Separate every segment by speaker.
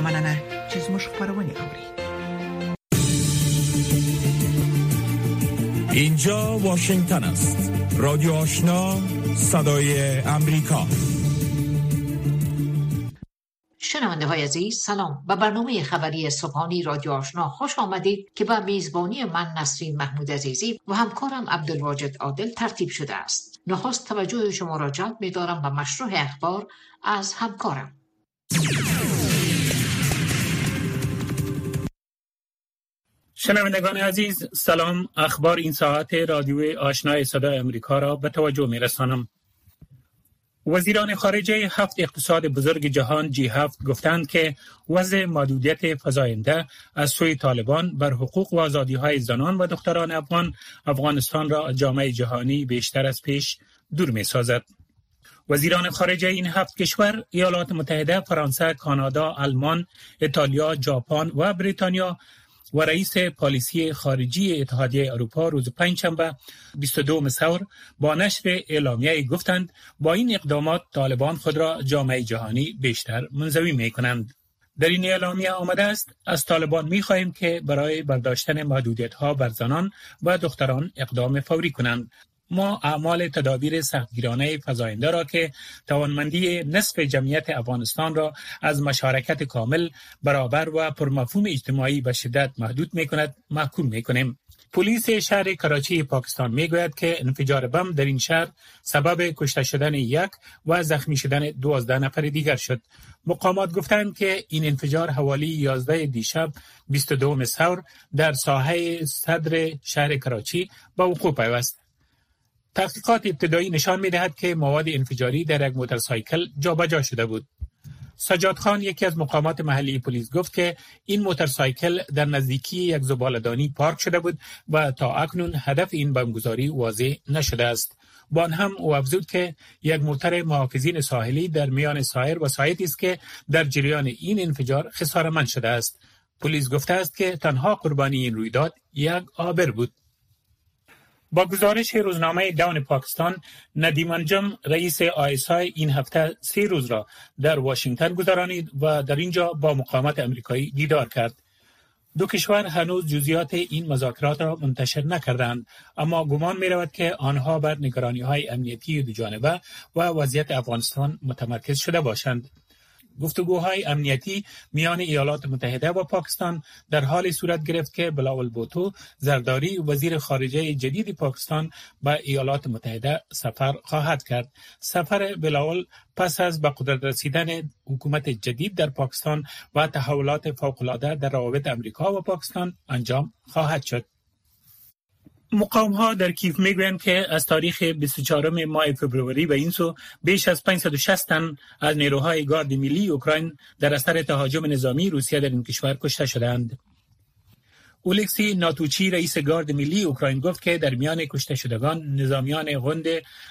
Speaker 1: مننه چې زموږ خبرونه اوري
Speaker 2: اینجا واشنگتن است. رادیو آشنا صدای امریکا.
Speaker 3: شنونده های عزیز سلام. به برنامه خبری صبحانی رادیو آشنا خوش آمدید که با میزبانی من نسرین محمود عزیزی و همکارم عبدالواجد عادل ترتیب شده است. نخست توجه شما را جلب می دارم به مشروع اخبار از همکارم.
Speaker 4: شنوندگان عزیز سلام اخبار این ساعت رادیو آشنای صدای امریکا را به توجه می رسانم. وزیران خارجه هفت اقتصاد بزرگ جهان جی هفت گفتند که وضع محدودیت فزاینده از سوی طالبان بر حقوق و آزادی های زنان و دختران افغان افغانستان را جامعه جهانی بیشتر از پیش دور می سازد. وزیران خارجه این هفت کشور ایالات متحده، فرانسه، کانادا، آلمان، ایتالیا، ژاپن و بریتانیا و رئیس پالیسی خارجی اتحادیه اروپا روز پنجشنبه 22 سور با نشر اعلامیه گفتند با این اقدامات طالبان خود را جامعه جهانی بیشتر منزوی می کنند. در این اعلامیه آمده است از طالبان می خواهیم که برای برداشتن محدودیت ها بر زنان و دختران اقدام فوری کنند ما اعمال تدابیر سختگیرانه فزاینده را که توانمندی نصف جمعیت افغانستان را از مشارکت کامل برابر و پرمفهوم اجتماعی به شدت محدود می کند محکوم می کنیم. پلیس شهر کراچی پاکستان می گوید که انفجار بم در این شهر سبب کشته شدن یک و زخمی شدن دوازده نفر دیگر شد. مقامات گفتند که این انفجار حوالی 11 دیشب 22 سور در ساحه صدر شهر کراچی به وقوع پیوست. تحقیقات ابتدایی نشان می دهد که مواد انفجاری در یک موتورسایکل جابجا شده بود. سجاد خان یکی از مقامات محلی پلیس گفت که این موتورسایکل در نزدیکی یک زبالدانی پارک شده بود و تا اکنون هدف این بمبگذاری واضح نشده است. بان هم او افزود که یک موتر محافظین ساحلی در میان سایر وسایطی است که در جریان این انفجار خسارمند شده است. پلیس گفته است که تنها قربانی این رویداد یک آبر بود. با گزارش روزنامه داون پاکستان ندیم انجم رئیس آیسای این هفته سه روز را در واشنگتن گذرانید و در اینجا با مقامات امریکایی دیدار کرد. دو کشور هنوز جزیات این مذاکرات را منتشر نکردند اما گمان می رود که آنها بر نگرانی های امنیتی دو جانبه و وضعیت افغانستان متمرکز شده باشند. گفتگوهای امنیتی میان ایالات متحده و پاکستان در حال صورت گرفت که بلاول بوتو زرداری وزیر خارجه جدید پاکستان به ایالات متحده سفر خواهد کرد. سفر بلاول پس از به قدرت رسیدن حکومت جدید در پاکستان و تحولات فوقالعاده در روابط امریکا و پاکستان انجام خواهد شد. مقام ها در کیف می‌گویند که از تاریخ 24 ماه فبروری به این سو بیش از 560 تن از نیروهای گارد ملی اوکراین در اثر تهاجم نظامی روسیه در این کشور کشته شدند. اولکسی ناتوچی رئیس گارد ملی اوکراین گفت که در میان کشته شدگان نظامیان غند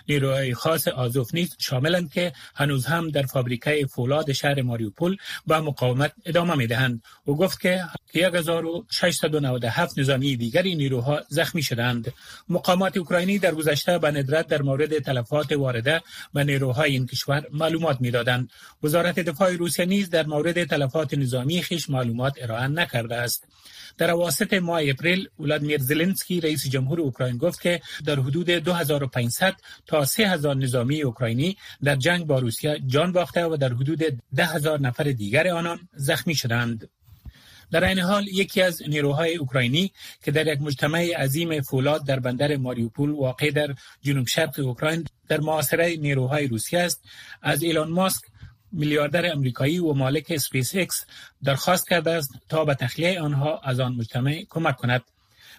Speaker 4: نیروهای خاص آزوف نیز شاملند که هنوز هم در فابریکه فولاد شهر ماریوپول با مقاومت ادامه می دهند او گفت که 1697 نظامی دیگری نیروها زخمی شدند. مقامات اوکراینی در گذشته به ندرت در مورد تلفات وارده به نیروهای این کشور معلومات می‌دادند. وزارت دفاع روسیه نیز در مورد تلفات نظامی خیش معلومات ارائه نکرده است. در اواسط ماه اپریل ولادیمیر زلنسکی رئیس جمهور اوکراین گفت که در حدود 2500 تا 3000 نظامی اوکراینی در جنگ با روسیه جان باخته و در حدود 10000 نفر دیگر آنان زخمی شدند. در این حال یکی از نیروهای اوکراینی که در یک مجتمع عظیم فولاد در بندر ماریوپول واقع در جنوب شرق اوکراین در محاصره نیروهای روسیه است از ایلان ماسک میلیاردر امریکایی و مالک اسپیس اکس درخواست کرده است تا به تخلیه آنها از آن مجتمع کمک کند.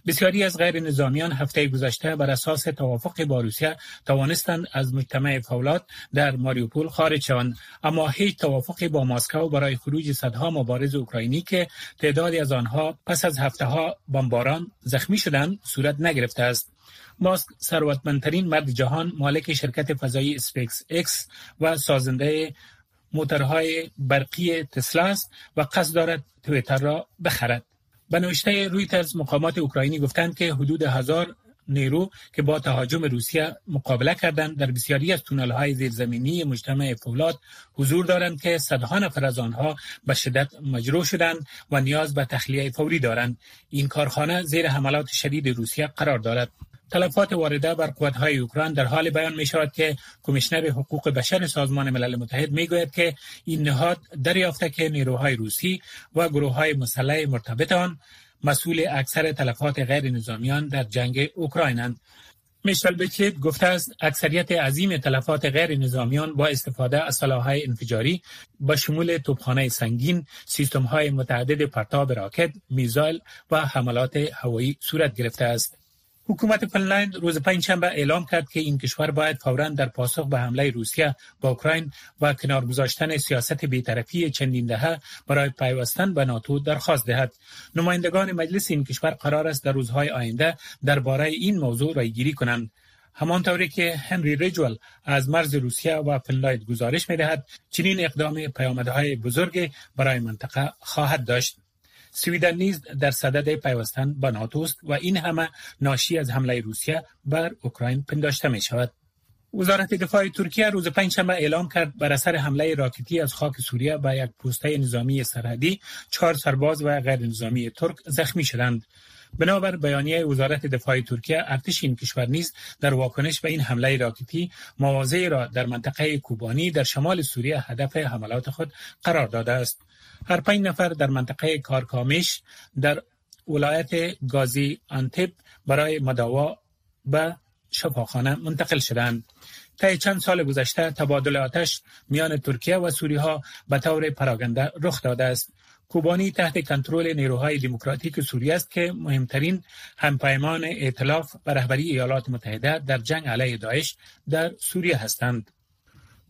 Speaker 4: بسیاری از غیر نظامیان هفته گذشته بر اساس توافق با روسیه توانستند از مجتمع فولاد در ماریوپول خارج شوند اما هیچ توافقی با مسکو برای خروج صدها مبارز اوکراینی که تعدادی از آنها پس از هفته ها بمباران زخمی شدند صورت نگرفته است ماسک ثروتمندترین مرد جهان مالک شرکت فضایی اسپیس اکس و سازنده موترهای برقی تسلا است و قصد دارد تویتر را بخرد. به نوشته رویترز مقامات اوکراینی گفتند که حدود هزار نیرو که با تهاجم روسیه مقابله کردند در بسیاری از تونل های زیرزمینی مجتمع فولاد حضور دارند که صدها نفر از آنها به شدت مجروح شدند و نیاز به تخلیه فوری دارند این کارخانه زیر حملات شدید روسیه قرار دارد تلفات وارده بر قوتهای اوکراین در حال بیان می شود که کمیشنر حقوق بشر سازمان ملل متحد می گوید که این نهاد دریافته که نیروهای روسی و گروه های مسلح مرتبط آن مسئول اکثر تلفات غیر نظامیان در جنگ اوکراینند میشل بکلیت گفته است اکثریت عظیم تلفات غیر نظامیان با استفاده از سلاحهای انفجاری با شمول توپخانه سنگین، سیستم های متعدد پرتاب راکت، میزایل و حملات هوایی صورت گرفته است. حکومت فنلند روز پنجشنبه اعلام کرد که این کشور باید فورا در پاسخ به حمله روسیه با اوکراین و کنار گذاشتن سیاست بیطرفی چندین دهه برای پیوستن به ناتو درخواست دهد. نمایندگان مجلس این کشور قرار است در روزهای آینده درباره این موضوع رایگیری کنند. همانطوری که هنری ریجول از مرز روسیه و فنلاند گزارش می دهد چنین اقدام پیامدهای بزرگ برای منطقه خواهد داشت. سویدن نیز در صدد پیوستن به ناتو و این همه ناشی از حمله روسیه بر اوکراین پنداشته می شود. وزارت دفاع ترکیه روز پنجشنبه اعلام کرد بر اثر حمله راکتی از خاک سوریه به یک پوسته نظامی سرحدی چهار سرباز و غیر نظامی ترک زخمی شدند. بنابر بیانیه وزارت دفاع ترکیه ارتش این کشور نیز در واکنش به این حمله راکتی مواضعی را در منطقه کوبانی در شمال سوریه هدف حملات خود قرار داده است. هر پنج نفر در منطقه کارکامش در ولایت گازی انتب برای مداوا به شفاخانه منتقل شدند. طی چند سال گذشته تبادل آتش میان ترکیه و سوری ها به طور پراگنده رخ داده است. کوبانی تحت کنترل نیروهای دموکراتیک سوریه است که مهمترین همپیمان ائتلاف و رهبری ایالات متحده در جنگ علیه داعش در سوریه هستند.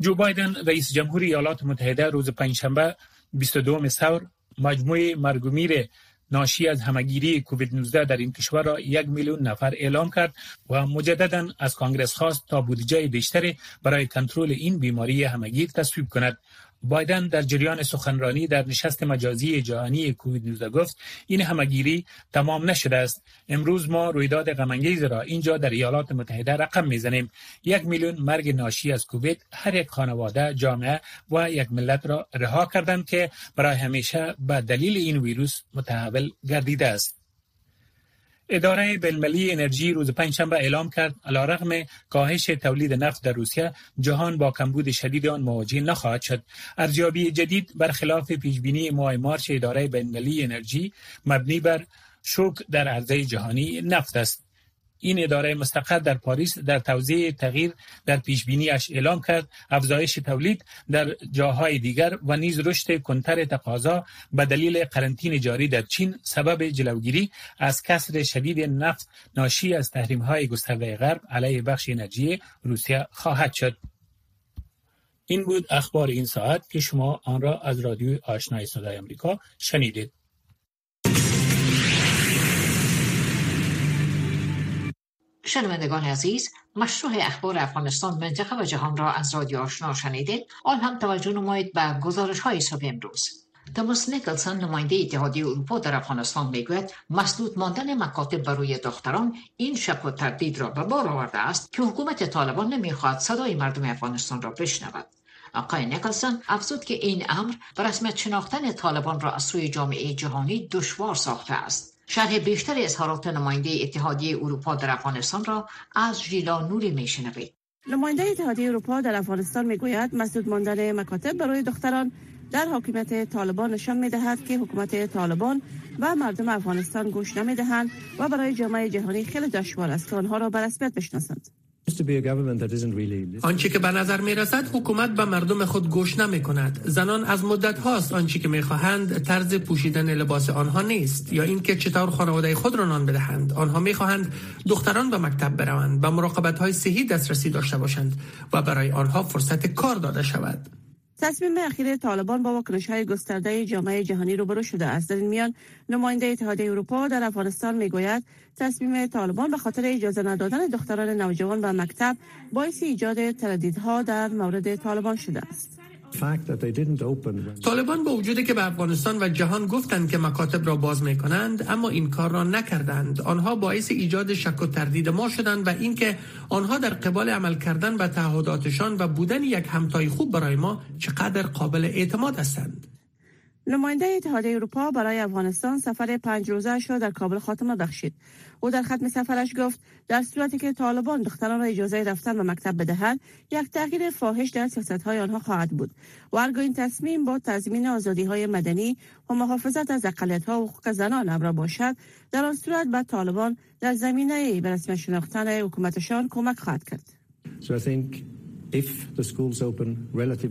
Speaker 4: جو بایدن رئیس جمهور ایالات متحده روز پنجشنبه 22 سور مجموع مرگومیر ناشی از همگیری کووید 19 در این کشور را یک میلیون نفر اعلام کرد و مجددا از کانگرس خواست تا بودجه بیشتری برای کنترل این بیماری همگیر تصویب کند. بایدن در جریان سخنرانی در نشست مجازی جهانی کووید 19 گفت این همگیری تمام نشده است. امروز ما رویداد غمانگیز را اینجا در ایالات متحده رقم می‌زنیم. یک میلیون مرگ ناشی از کووید هر یک خانواده جامعه و یک ملت را رها کردند که برای همیشه به دلیل این ویروس متحول گردیده است. اداره بین‌المللی انرژی روز پنجشنبه اعلام کرد علیرغم کاهش تولید نفت در روسیه جهان با کمبود شدید آن مواجه نخواهد شد. ارزیابی جدید برخلاف پیشبینی ماه مارچ اداره بین‌المللی انرژی مبنی بر شوک در عرضه جهانی نفت است. این اداره مستقر در پاریس در توضیح تغییر در پیش بینیش اعلام کرد. افزایش تولید در جاهای دیگر و نیز رشد کنتر تقاضا به دلیل قرنطین جاری در چین سبب جلوگیری از کسر شدید نفت ناشی از تحریم های گسترده غرب علیه بخش انرژی روسیه خواهد شد. این بود اخبار این ساعت که شما آن را از رادیو آشنای صدای آمریکا شنیدید.
Speaker 3: شنوندگان عزیز مشروع اخبار افغانستان منطقه و جهان را از رادیو آشنا شنیدید آن هم توجه نمایید به گزارش های صبح امروز. توماس نیکلسون نماینده اتحادیه اروپا در افغانستان می‌گوید مسدود ماندن مکاتب برای دختران این شک و تردید را به بار آورده است که حکومت طالبان نمی‌خواهد صدای مردم افغانستان را بشنود. آقای نیکلسون افزود که این امر به رسمیت شناختن طالبان را از سوی جامعه جهانی دشوار ساخته است. شرح بیشتر اظهارات نماینده اتحادیه اروپا در افغانستان را از ژیلا نوری میشنوید.
Speaker 5: نماینده اتحادیه اروپا در افغانستان می‌گوید مسدود ماندن مکاتب برای دختران در حاکمیت طالبان نشان می‌دهد که حکومت طالبان و مردم افغانستان گوش نمی‌دهند و برای جامعه جهانی خیلی دشوار است که آنها را به رسمیت بشناسند.
Speaker 6: آنچه که به نظر می رسد حکومت به مردم خود گوش نمی کند زنان از مدت هاست آنچه که می خواهند طرز پوشیدن لباس آنها نیست یا اینکه چطور خانواده خود را نان بدهند. آنها می خواهند دختران به مکتب بروند به مراقبت های صحی دسترسی داشته باشند و برای آنها فرصت کار داده شود.
Speaker 5: تصمیم اخیر طالبان با واکنش های گسترده جامعه جهانی روبرو شده است. در این میان نماینده اتحادیه اروپا در افغانستان می‌گوید تصمیم طالبان به خاطر اجازه ندادن دختران نوجوان به مکتب باعث ایجاد تردیدها در مورد طالبان شده است.
Speaker 6: طالبان با وجودی که به افغانستان و جهان گفتند که مکاتب را باز می کنند اما این کار را نکردند. آنها باعث ایجاد شک و تردید ما شدند و اینکه آنها در قبال عمل کردن و تعهداتشان و بودن یک همتای خوب برای ما چقدر قابل اعتماد هستند.
Speaker 5: نماینده اتحادیه اروپا برای افغانستان سفر پنج روزه را در کابل خاتمه بخشید. او در ختم سفرش گفت در صورتی که طالبان دختران را اجازه رفتن به مکتب بدهند یک تغییر فاحش در سیاست های آنها خواهد بود و هرگاه این تصمیم با تضمین آزادی های مدنی و محافظت از اقلیت ها و حقوق زنان امر باشد در آن صورت به طالبان در زمینه به رسمی شناختن حکومتشان کمک خواهد کرد.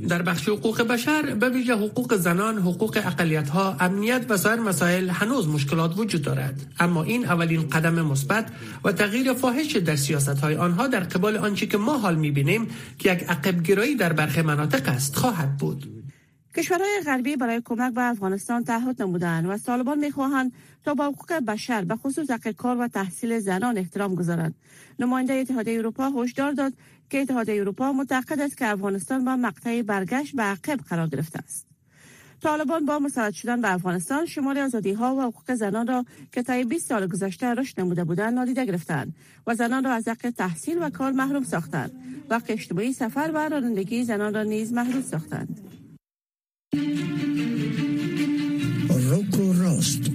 Speaker 6: در بخش حقوق بشر به ویژه حقوق زنان، حقوق اقلیت ها، امنیت و سایر مسائل هنوز مشکلات وجود دارد. اما این اولین قدم مثبت و تغییر فاحش در سیاست های آنها در قبال آنچه که ما حال می‌بینیم که یک عقب گرایی در برخی مناطق است خواهد بود.
Speaker 5: کشورهای غربی برای کمک به افغانستان تعهد نمودند و طالبان می‌خواهند تا با حقوق بشر به خصوص حق کار و تحصیل زنان احترام گذارند نماینده اتحادیه اروپا هشدار داد که اتحادیه اروپا معتقد است که افغانستان با مقطع برگشت به عقب قرار گرفته است. طالبان با مساعد شدن به افغانستان شمال آزادی ها و حقوق زنان را که طی 20 سال گذشته رشد نموده بودند نادیده گرفتند و زنان را از حق تحصیل و کار محروم ساختند. و اجتماعی سفر و رانندگی زنان را نیز محدود ساختند.
Speaker 7: راست.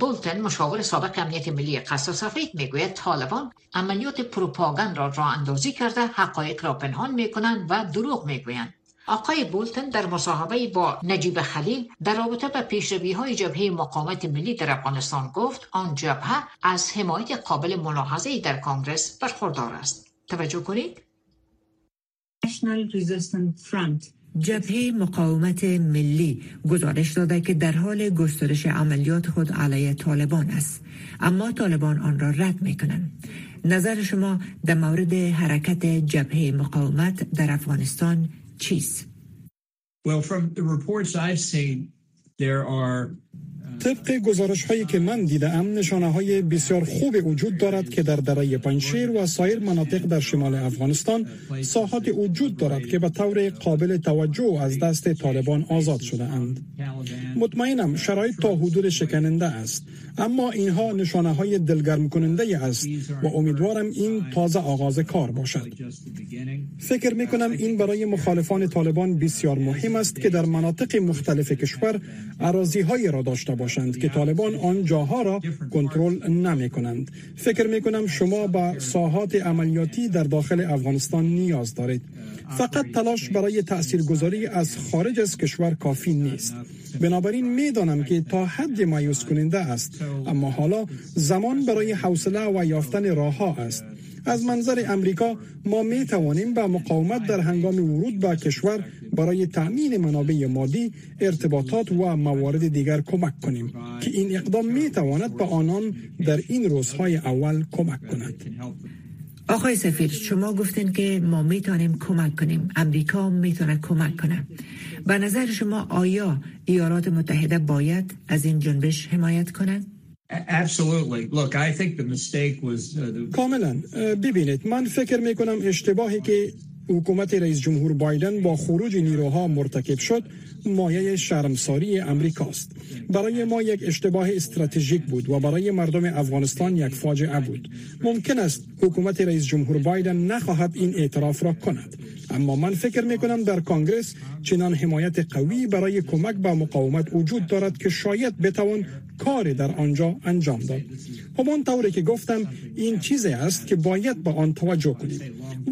Speaker 3: بولتن مشاور سابق امنیت ملی قصد سفید می‌گوید طالبان عملیات پروپاگاند را راه اندازی کرده حقایق را پنهان می‌کنند و دروغ می‌گویند. آقای بولتن در مصاحبه با نجیب خلیل در رابطه به پیشروی های جبهه مقاومت ملی در افغانستان گفت آن جبهه از حمایت قابل ملاحظه در کانگرس برخوردار است. توجه کنید.
Speaker 8: جبهه مقاومت ملی گزارش داده که در حال گسترش عملیات خود علیه طالبان است اما طالبان آن را رد می کنند نظر شما در مورد حرکت جبهه مقاومت در افغانستان چیست؟
Speaker 9: Well,
Speaker 10: طبق گزارش هایی که من دیدم نشانه های بسیار خوب وجود دارد که در دره پنشیر و سایر مناطق در شمال افغانستان ساحات وجود دارد که به طور قابل توجه از دست طالبان آزاد شده اند. مطمئنم شرایط تا حدود شکننده است اما اینها نشانه های دلگرم کننده است و امیدوارم این تازه آغاز کار باشد. فکر می کنم این برای مخالفان طالبان بسیار مهم است که در مناطق مختلف کشور عراضی های را داشته باشند که طالبان آن جاها را کنترل نمی کنند فکر می کنم شما با ساحات عملیاتی در داخل افغانستان نیاز دارید. فقط تلاش برای تاثیرگذاری از خارج از کشور کافی نیست. بنابراین می‌دانم که تا حد مایوس کننده است. اما حالا زمان برای حوصله و یافتن راه ها است از منظر امریکا ما می توانیم به مقاومت در هنگام ورود به کشور برای تأمین منابع مادی، ارتباطات و موارد دیگر کمک کنیم که این اقدام می تواند به آنان در این روزهای اول کمک کند.
Speaker 8: آقای سفیر شما گفتین که ما می‌تونیم کمک کنیم امریکا می‌تونه کمک کنه به نظر شما آیا ایالات متحده باید از این جنبش حمایت کنند؟
Speaker 10: کاملا. ببینید من فکر می کنم اشتباهی که حکومت رئیس جمهور بایدن با خروج نیروها مرتکب شد مایه شرمساری امریکاست. برای ما یک اشتباه استراتژیک بود و برای مردم افغانستان یک فاجعه بود. ممکن است حکومت رئیس جمهور بایدن نخواهد این اعتراف را کند. اما من فکر می کنم در کانگرس چنان حمایت قوی برای کمک به مقاومت وجود دارد که شاید بتوان کار در آنجا انجام داد. همان طوری که گفتم این چیزی است که باید به آن توجه کنیم.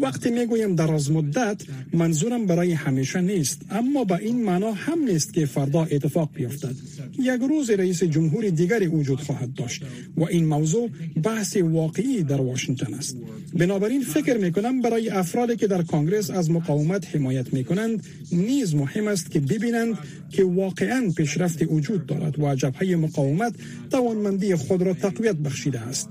Speaker 10: وقتی می‌گویم در از مدت منظورم برای همیشه نیست. اما به این معنا هم نیست که فردا اتفاق بیفتد. یک روز رئیس جمهور دیگری وجود خواهد داشت و این موضوع بحث واقعی در واشنگتن است. بنابراین فکر می کنم برای افرادی که در کنگرس از مقاومت حمایت می کنند نیز مهم است که ببینند که واقعا پیشرفت وجود دارد و جبهه مقاومت توانمندی خود را تقویت بخشیده است.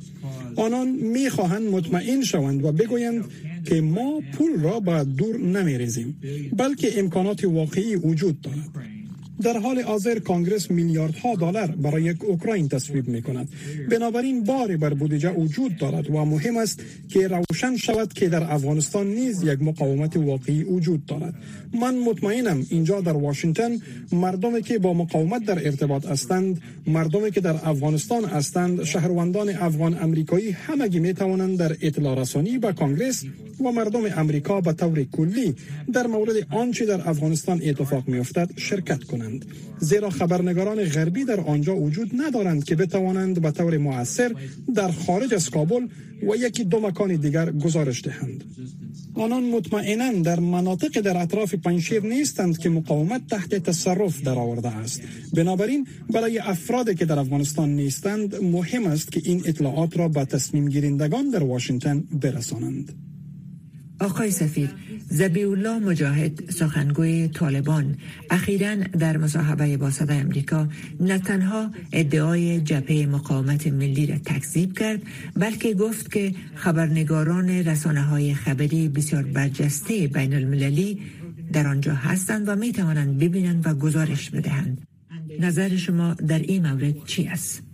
Speaker 10: آنان می خواهند مطمئن شوند و بگویند که ما پول را به دور نمی ریزیم بلکه امکانات واقعی وجود دارد. در حال حاضر کانگرس میلیاردها دلار برای اوکراین تصویب می کند بنابراین باری بر بودجه وجود دارد و مهم است که روشن شود که در افغانستان نیز یک مقاومت واقعی وجود دارد. من مطمئنم اینجا در واشنگتن مردمی که با مقاومت در ارتباط هستند مردمی که در افغانستان هستند شهروندان افغان امریکایی همگی می توانند در اطلاع رسانی به کانگرس و مردم امریکا به طور کلی در مورد آنچه در افغانستان اتفاق می افتد شرکت کنند. زیرا خبرنگاران غربی در آنجا وجود ندارند که بتوانند به طور موثر در خارج از کابل و یکی دو مکان دیگر گزارش دهند. آنان مطمئنا در مناطق در اطراف پنشیر نیستند که مقاومت تحت تصرف در آورده است. بنابراین برای افرادی که در افغانستان نیستند مهم است که این اطلاعات را به تصمیم گیرندگان در واشنگتن برسانند.
Speaker 8: آقای سفیر زبی الله مجاهد سخنگوی طالبان اخیرا در مصاحبه با صدای امریکا نه تنها ادعای جبهه مقاومت ملی را تکذیب کرد بلکه گفت که خبرنگاران رسانه های خبری بسیار برجسته بین المللی در آنجا هستند و می توانند ببینند و گزارش بدهند نظر شما در این مورد چی است؟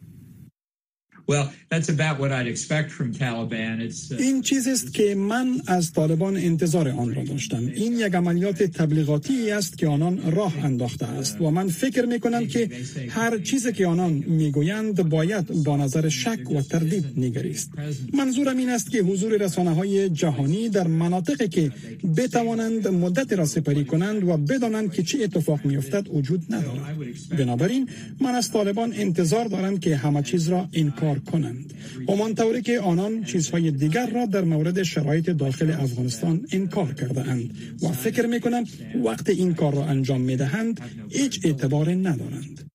Speaker 10: این چیزی است که من از طالبان انتظار آن را داشتم. این یک عملیات تبلیغاتی است که آنان راه انداخته است و من فکر می کنم که هر چیزی که آنان می‌گویند باید با نظر شک و تردید نگریست. منظورم این است که حضور رسانه های جهانی در مناطقی که بتوانند مدت را سپری کنند و بدانند که چه اتفاق می افتد وجود ندارد. بنابراین من از طالبان انتظار دارم که همه چیز را انکار کنند. همان طوری که آنان چیزهای دیگر را در مورد شرایط داخل افغانستان انکار کرده اند و فکر می کنم وقت این کار را انجام می دهند هیچ اعتبار ندارند.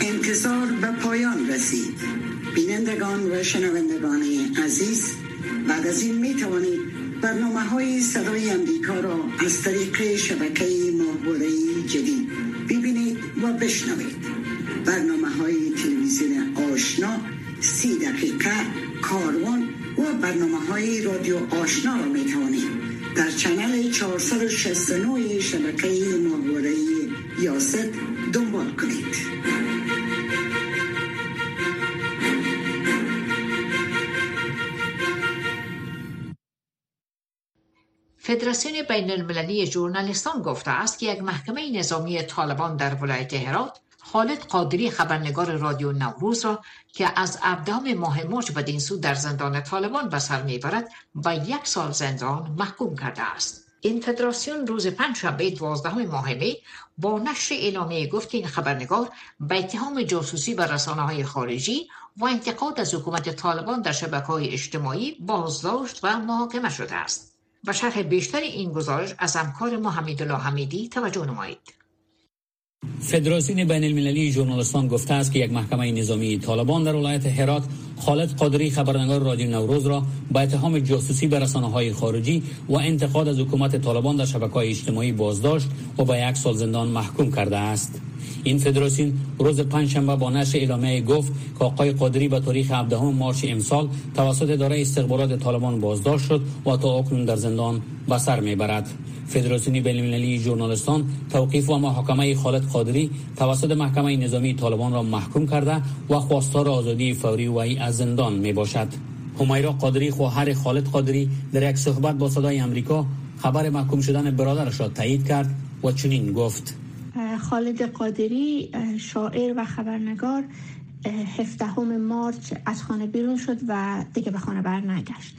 Speaker 11: انتظار به پایان رسید. بینندگان و شنوندگان عزیز بعد از این می توانید برنامه های صدای امریکا را از طریق شبکه ماهواره جدید ببینید و بشنوید. برنامه های تلویزیون آشنا سی دقیقه کاروان و برنامه های رادیو آشنا را می توانید در چنل 469 شبکه ماهواره یاست دنبال کنید.
Speaker 3: فدراسیون بین المللی ژورنالیستان گفته است که یک محکمه نظامی طالبان در ولایت هرات خالد قادری خبرنگار رادیو نوروز را که از ابدام ماه مارچ بدین سو در زندان طالبان به سر می‌برد به یک سال زندان محکوم کرده است این فدراسیون روز پنجشنبه دوازدهم ماه می با نشر اعلامیه گفت که این خبرنگار به اتهام جاسوسی به رسانه های خارجی و انتقاد از حکومت طالبان در شبکه های اجتماعی بازداشت و محاکمه شده است. به شرح بیشتر این گزارش از همکار ما حمیدالله حمیدی توجه نمایید.
Speaker 12: فدراسیون بین المللی ژورنالیستان گفته است که یک محکمه نظامی طالبان در ولایت هرات خالد قادری خبرنگار رادیو نوروز را با اتهام جاسوسی به رسانه های خارجی و انتقاد از حکومت طالبان در شبکه های اجتماعی بازداشت و با یک سال زندان محکوم کرده است. این فدراسیون روز پنجشنبه با نشر اعلامیه گفت که آقای قادری به تاریخ 17 مارچ امسال توسط اداره استخبارات طالبان بازداشت شد و تا اکنون در زندان به سر می‌برد. فدراسیون بین‌المللی ژورنالیستان توقیف و محاکمه خالد قادری توسط محکمه نظامی طالبان را محکوم کرده و خواستار آزادی فوری وی از زندان می باشد. همیرا قادری خواهر خالد قادری در یک صحبت با صدای امریکا خبر محکوم شدن برادرش را تایید کرد و چنین گفت.
Speaker 13: خالد قادری شاعر و خبرنگار 17 مارچ از خانه بیرون شد و دیگه به خانه بر نگشت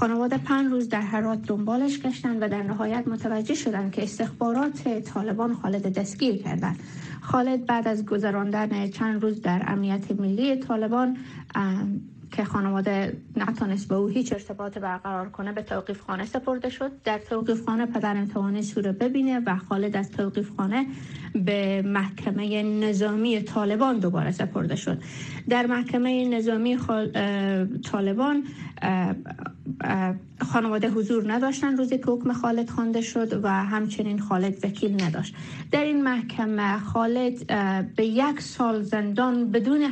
Speaker 13: خانواده پنج روز در هرات دنبالش گشتن و در نهایت متوجه شدند که استخبارات طالبان خالد دستگیر کردند. خالد بعد از گذراندن چند روز در امنیت ملی طالبان که خانواده نتونست به او هیچ ارتباط برقرار کنه به توقیف خانه سپرده شد. در توقیف خانه پدر توانست رو ببینه و خالد از توقیف خانه به محکمه نظامی طالبان دوباره سپرده شد. در محکمه نظامی طالبان خانواده حضور نداشتن روزی که حکم خالد خوانده شد و همچنین خالد وکیل نداشت. در این محکمه خالد به یک سال زندان بدون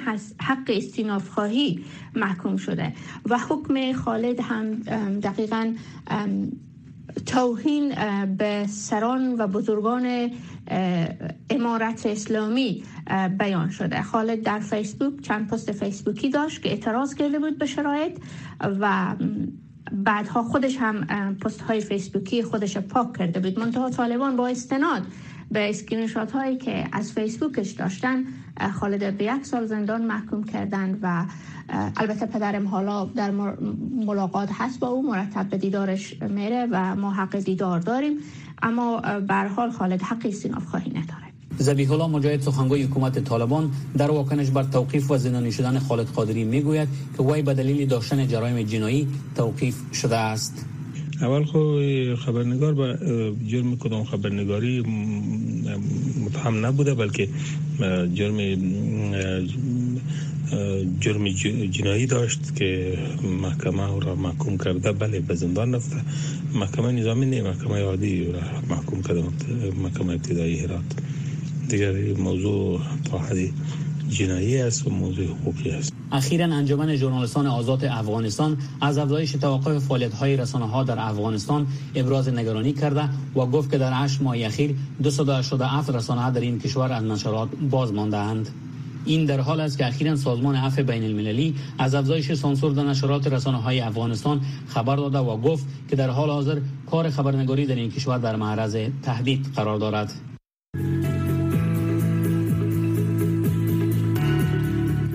Speaker 13: حق استیناف خواهی محکوم شده و حکم خالد هم دقیقا توهین به سران و بزرگان امارت اسلامی بیان شده. خالد در فیسبوک چند پست فیسبوکی داشت که اعتراض کرده بود به شرایط و بعدها خودش هم پست های فیسبوکی خودش پاک کرده بود. منتها طالبان با استناد به screen هایی که از فیسبوکش داشتن خالد به یک سال زندان محکوم کردن و البته پدرم حالا در ملاقات هست با او مرتب به دیدارش میره و ما حق دیدار داریم. اما به حال خالد حق استیناف خواهی نداره.
Speaker 12: زبیح الله مجاهد سخنگوی حکومت طالبان در واکنش بر توقیف و زندانی شدن خالد قادری می‌گوید که وی به دلیل داشتن جرایم جنایی توقیف شده است.
Speaker 14: اول خو خبرنگار با جرم کدام خبرنگاری متهم نبوده بلکه جرم جرم جنایی داشت که محکمه او را محکوم کرده. بله به زندان رفته. محکمه نظامی نه محکمه عادی را محکوم کرده محکمه ابتدایی هرات. دیگر موضوع تا حدی جنایی است و موضوع حقوقی است
Speaker 12: اخیرا انجمن ژورنالیستان آزاد افغانستان از افزایش توقف فعالیت های رسانه ها در افغانستان ابراز نگرانی کرده و گفت که در 8 ماه اخیر 287 رسانه در این کشور از نشرات باز مانده اند. این در حال است که اخیرا سازمان عفو بین المللی از افزایش سانسور در نشرات رسانه های افغانستان خبر داده و گفت که در حال حاضر کار خبرنگاری در این کشور در معرض تهدید قرار دارد.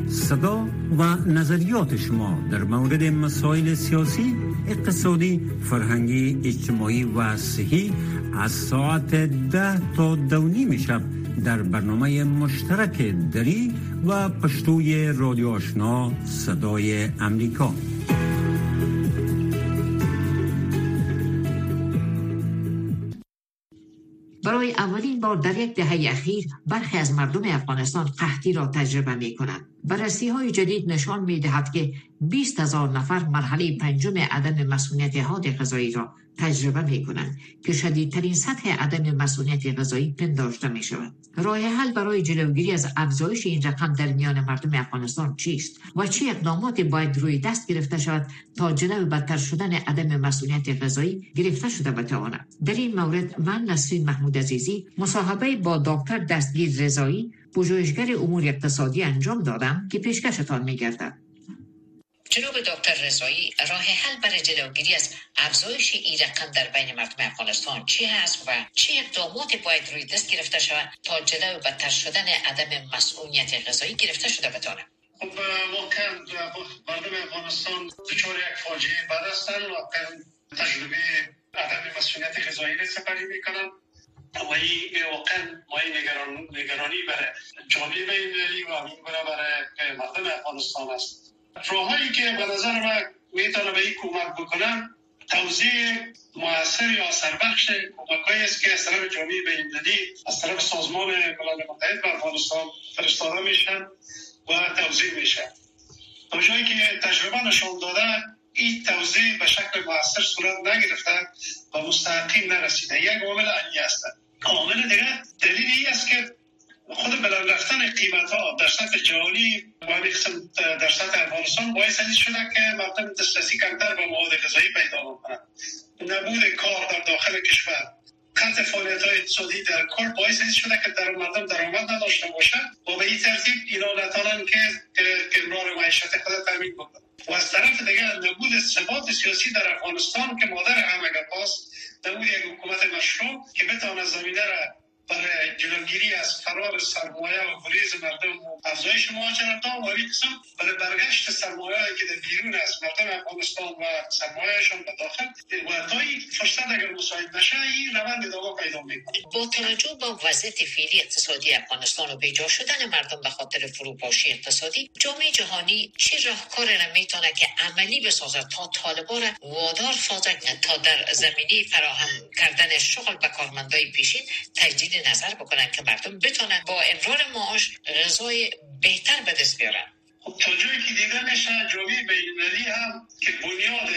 Speaker 15: صدا و نظریات شما در مورد مسائل سیاسی، اقتصادی، فرهنگی، اجتماعی و صحی از ساعت ده تا دو شب در برنامه مشترک دری و پشتوی رادیو آشنا صدای امریکا
Speaker 3: برای اولین بار در یک دهه اخیر برخی از مردم افغانستان قحطی را تجربه می کنند. بررسی های جدید نشان می دهد که 20 هزار نفر مرحله پنجم عدم مسئولیت حاد غذایی را تجربه می کنند که شدیدترین سطح عدم مسئولیت غذایی پنداشته می شود. راه حل برای جلوگیری از افزایش این رقم در میان مردم افغانستان چیست و چه اقداماتی باید روی دست گرفته شود تا جلو بدتر شدن عدم مسئولیت غذایی گرفته شده بتواند در این مورد من نسرین محمود عزیزی مصاحبه با دکتر دستگیر رضایی پژوهشگر امور اقتصادی انجام دادم که پیشکشتان میگردد جناب دکتر رضایی راه حل برای جلوگیری از افزایش این رقم در بین مردم افغانستان چی هست و چه اقداماتی باید روی دست گرفته شود تا جلو بدتر شدن عدم مسئولیت غذایی گرفته شده بتانه؟
Speaker 16: خب واقعا مردم افغانستان دچار یک فاجعه بد هستند واقعا تجربه عدم مسئولیت غذایی را سپری می‌کنند و این واقعا ما نگران نگرانی برای جامعه بین و همین برای مردم افغانستان است. راههایی که به نظر من می‌تونه به این کمک بکنن توضیح موثر یا سربخش کمک است که از طرف جامعه بین‌المللی از طرف سازمان ملل متحد به افغانستان فرستاده میشن و توضیح میشن. تا جایی که تجربه نشان داده این توضیح به شکل موثر صورت نگرفته و مستحقین نرسیده یک عامل علی هستند عامل دیگه دلیل ای است که خود بلند رفتن قیمت ها در سطح جهانی و قسم در سطح افغانستان باعث این شده که مردم دسترسی کمتر به مواد غذایی پیدا بکنند نبود کار در داخل کشور. قطع فعالیت های اقتصادی در کل باعث این شده که در مردم درآمد نداشته باشند و به این ترتیب اینا نتانند که امرار معیشت خود تامین بکنند. و از طرف دیگر نبود ثبات سیاسی در افغانستان که مادر همه گپ نبود یک حکومت مشروع که بتواند زمینه را برای جلوگیری از فرار سرمایه و گریز مردم و افزایش مهاجرت ها ولی قسم برای برگشت سرمایه که در بیرون از مردم افغانستان و سرمایهشان به داخل و تا این فرصت اگر مساعد نشه این روند ادامه پیدا می‌کنه.
Speaker 3: با توجه با وضعیت فعلی اقتصادی افغانستان و بیجا شدن مردم به خاطر فروپاشی اقتصادی جامعه جهانی چه راهکار را می‌تونه که عملی بسازد تا طالبان را وادار سازد تا در زمینی فراهم کردن شغل به کارمندای پیشین تجدید نظر بکنن که مردم بتونن با امرار معاش غذای بهتر به دست بیارن.
Speaker 16: خب تا جایی که دیده میشه جامعه بینالمللی هم که بنیاد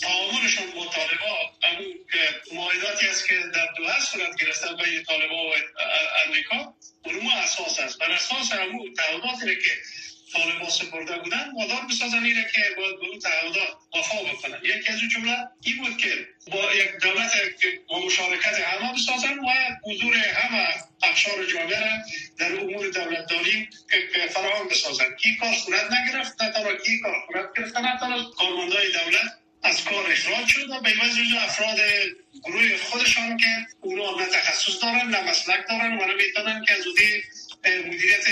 Speaker 16: تعاملشون با طالبا همون معایداتی است که در دوحه صورت گرفتن بین طالبا و امریکا اونمو اساس است. بر اساس همون تعهداتی که طالبا سپرده بودن وادار بسازن اینه که باید به اون تعهدات وفا بکنن. یکی از جمله این بود که با یک دولت با مشارکت همه بسازن و حضور همه اقشار جامعه در امور دولتداری فراهم بسازن کی کار صورت نگرفت نه تنها کی کار صورت گرفت نه تنها کارمندای دولت از کار اخراج شد و به افراد گروه خودشان که اونا نه تخصص دارن نه مسلک دارن و نمی‌تونن که از مدیریت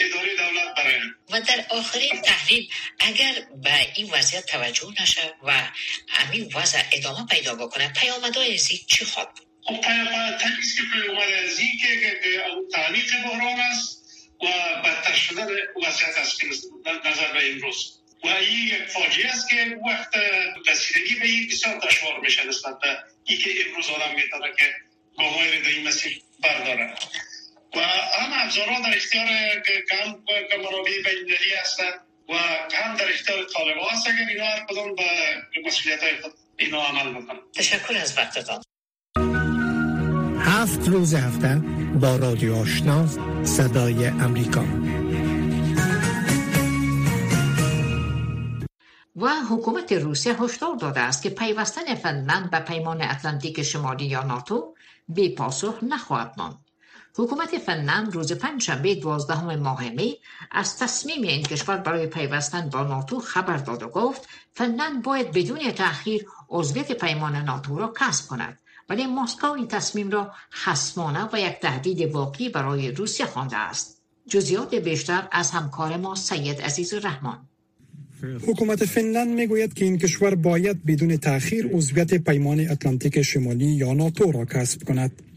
Speaker 16: اداره دولت برای
Speaker 3: و در آخرین تحلیل اگر به این وضعیت توجه نشه و همین وضع ادامه پیدا بکنه پیامدهای زی چی خواهد
Speaker 16: خب تنیز که پیامد زی که تعمیق بحران است و بدتر شدن وضعیت است که نظر به امروز و این یک فاجعه است که وقت رسیدگی به این بسیار دشوار میشه نسبت به ای که امروز آدم می‌تونه که گاهایی در این مسیر برداره. و هم ابزارها در اختیار هم منابع بینالمللی هستند و هم در اختیار طالبان هست اگر اینا هر کدام به مسئولیت های خود اینا عمل بکنن
Speaker 3: تشکر از وقتتان.
Speaker 7: هفت روز هفته با رادیو آشنا صدای امریکا.
Speaker 3: و حکومت روسیه هشدار داده است که پیوستن فنلند به پیمان اتلانتیک شمالی یا ناتو بی پاسخ نخواهد ماند. حکومت فنلند روز پنجشنبه دوازدهم ماه می از تصمیم این کشور برای پیوستن با ناتو خبر داد و گفت فنلند باید بدون تأخیر عضویت پیمان ناتو را کسب کند ولی مسکو این تصمیم را خصمانه و یک تهدید واقعی برای روسیه خوانده است. جزیات بیشتر از همکار ما سید عزیز رحمان
Speaker 10: حکومت فنلند می‌گوید که این کشور باید بدون تأخیر عضویت پیمان اتلانتیک شمالی یا ناتو را کسب کند.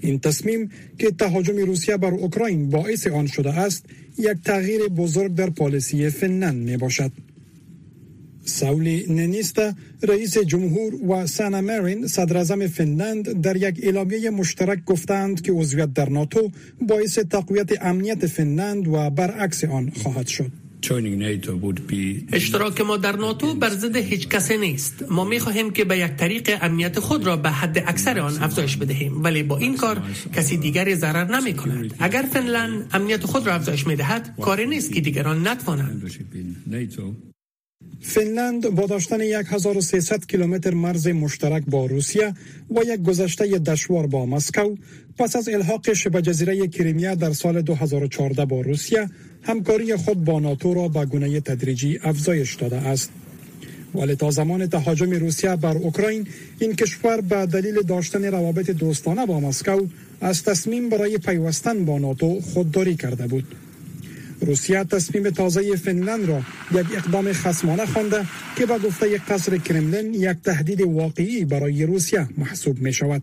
Speaker 10: این تصمیم که تهاجم روسیه بر اوکراین باعث آن شده است یک تغییر بزرگ در پالیسی فنلند می باشد ساولی ننیستا رئیس جمهور و سانا مارین صدر فنلند در یک اعلامیه مشترک گفتند که عضویت در ناتو باعث تقویت امنیت فنلند و برعکس آن خواهد شد.
Speaker 6: اشتراک ما در ناتو بر ضد هیچ کسی نیست. ما می خواهیم که به یک طریق امنیت خود را به حد اکثر آن افزایش بدهیم. ولی با این کار کسی دیگری ضرر نمی کند اگر فنلند امنیت خود را افزایش می دهد کاری نیست که دیگران نتوانند.
Speaker 10: فنلند با داشتن 1300 کیلومتر مرز مشترک با روسیه و یک گذشته دشوار با مسکو پس از الحاق شبه جزیره کریمیا در سال 2014 با روسیه همکاری خود با ناتو را به گونه تدریجی افزایش داده است ولی تا زمان تهاجم روسیه بر اوکراین این کشور به دلیل داشتن روابط دوستانه با مسکو از تصمیم برای پیوستن با ناتو خودداری کرده بود روسیه تصمیم تازه فنلند را یک اقدام خصمانه خوانده که به گفته قصر کرملین یک تهدید واقعی برای روسیه محسوب می شود.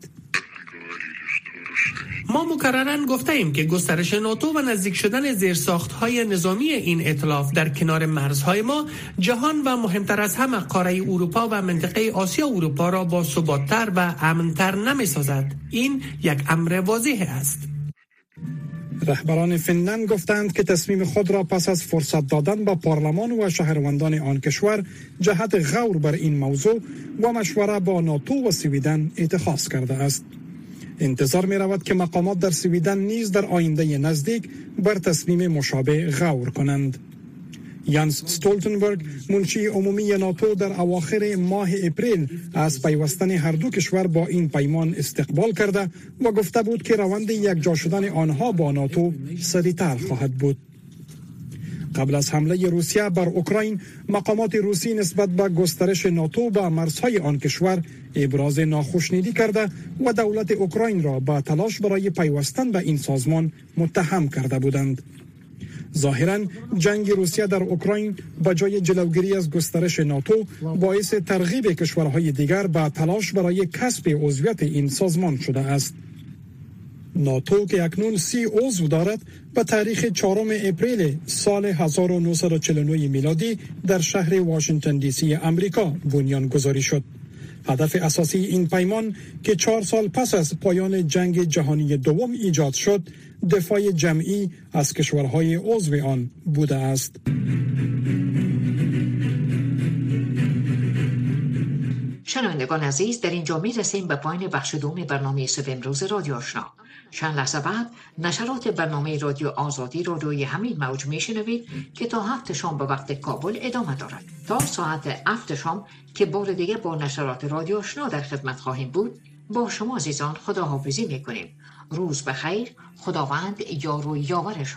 Speaker 6: ما مکررن گفته ایم که گسترش ناتو و نزدیک شدن زیرساخت های نظامی این اطلاف در کنار مرزهای ما جهان و مهمتر از همه قاره اروپا و منطقه آسیا اروپا را با ثباتتر و امنتر نمی سازد. این یک امر واضح است.
Speaker 10: رهبران فنلند گفتند که تصمیم خود را پس از فرصت دادن به پارلمان و شهروندان آن کشور جهت غور بر این موضوع و مشوره با ناتو و سویدن اتخاذ کرده است. انتظار می رود که مقامات در سویدن نیز در آینده نزدیک بر تصمیم مشابه غور کنند. یانس ستولتنبرگ منشی عمومی ناتو در اواخر ماه اپریل از پیوستن هر دو کشور با این پیمان استقبال کرده و گفته بود که روند یک جا شدن آنها با ناتو سریعتر خواهد بود قبل از حمله روسیه بر اوکراین مقامات روسی نسبت به گسترش ناتو به مرزهای آن کشور ابراز ناخشنودی کرده و دولت اوکراین را با تلاش برای پیوستن به این سازمان متهم کرده بودند. ظاهرا جنگ روسیه در اوکراین با جای جلوگیری از گسترش ناتو باعث ترغیب کشورهای دیگر به تلاش برای کسب عضویت این سازمان شده است. ناتو که اکنون سی عضو دارد به تاریخ چهارم اپریل سال 1949 میلادی در شهر واشنگتن دی سی امریکا بنیان گذاری شد. هدف اساسی این پیمان که چهار سال پس از پایان جنگ جهانی دوم ایجاد شد دفاع جمعی از کشورهای عضو آن بوده است.
Speaker 3: شنوندگان عزیز در اینجا می رسیم به پایین بخش دوم برنامه صبح امروز رادیو آشنا چند لحظه بعد نشرات برنامه رادیو آزادی رو روی همین موج می شنوید که تا هفت شام به وقت کابل ادامه دارد تا ساعت هفت شام که بار دیگه با نشرات رادیو آشنا در خدمت خواهیم بود با شما عزیزان خداحافظی می کنیم روز بخیر خداوند یار و یاور شما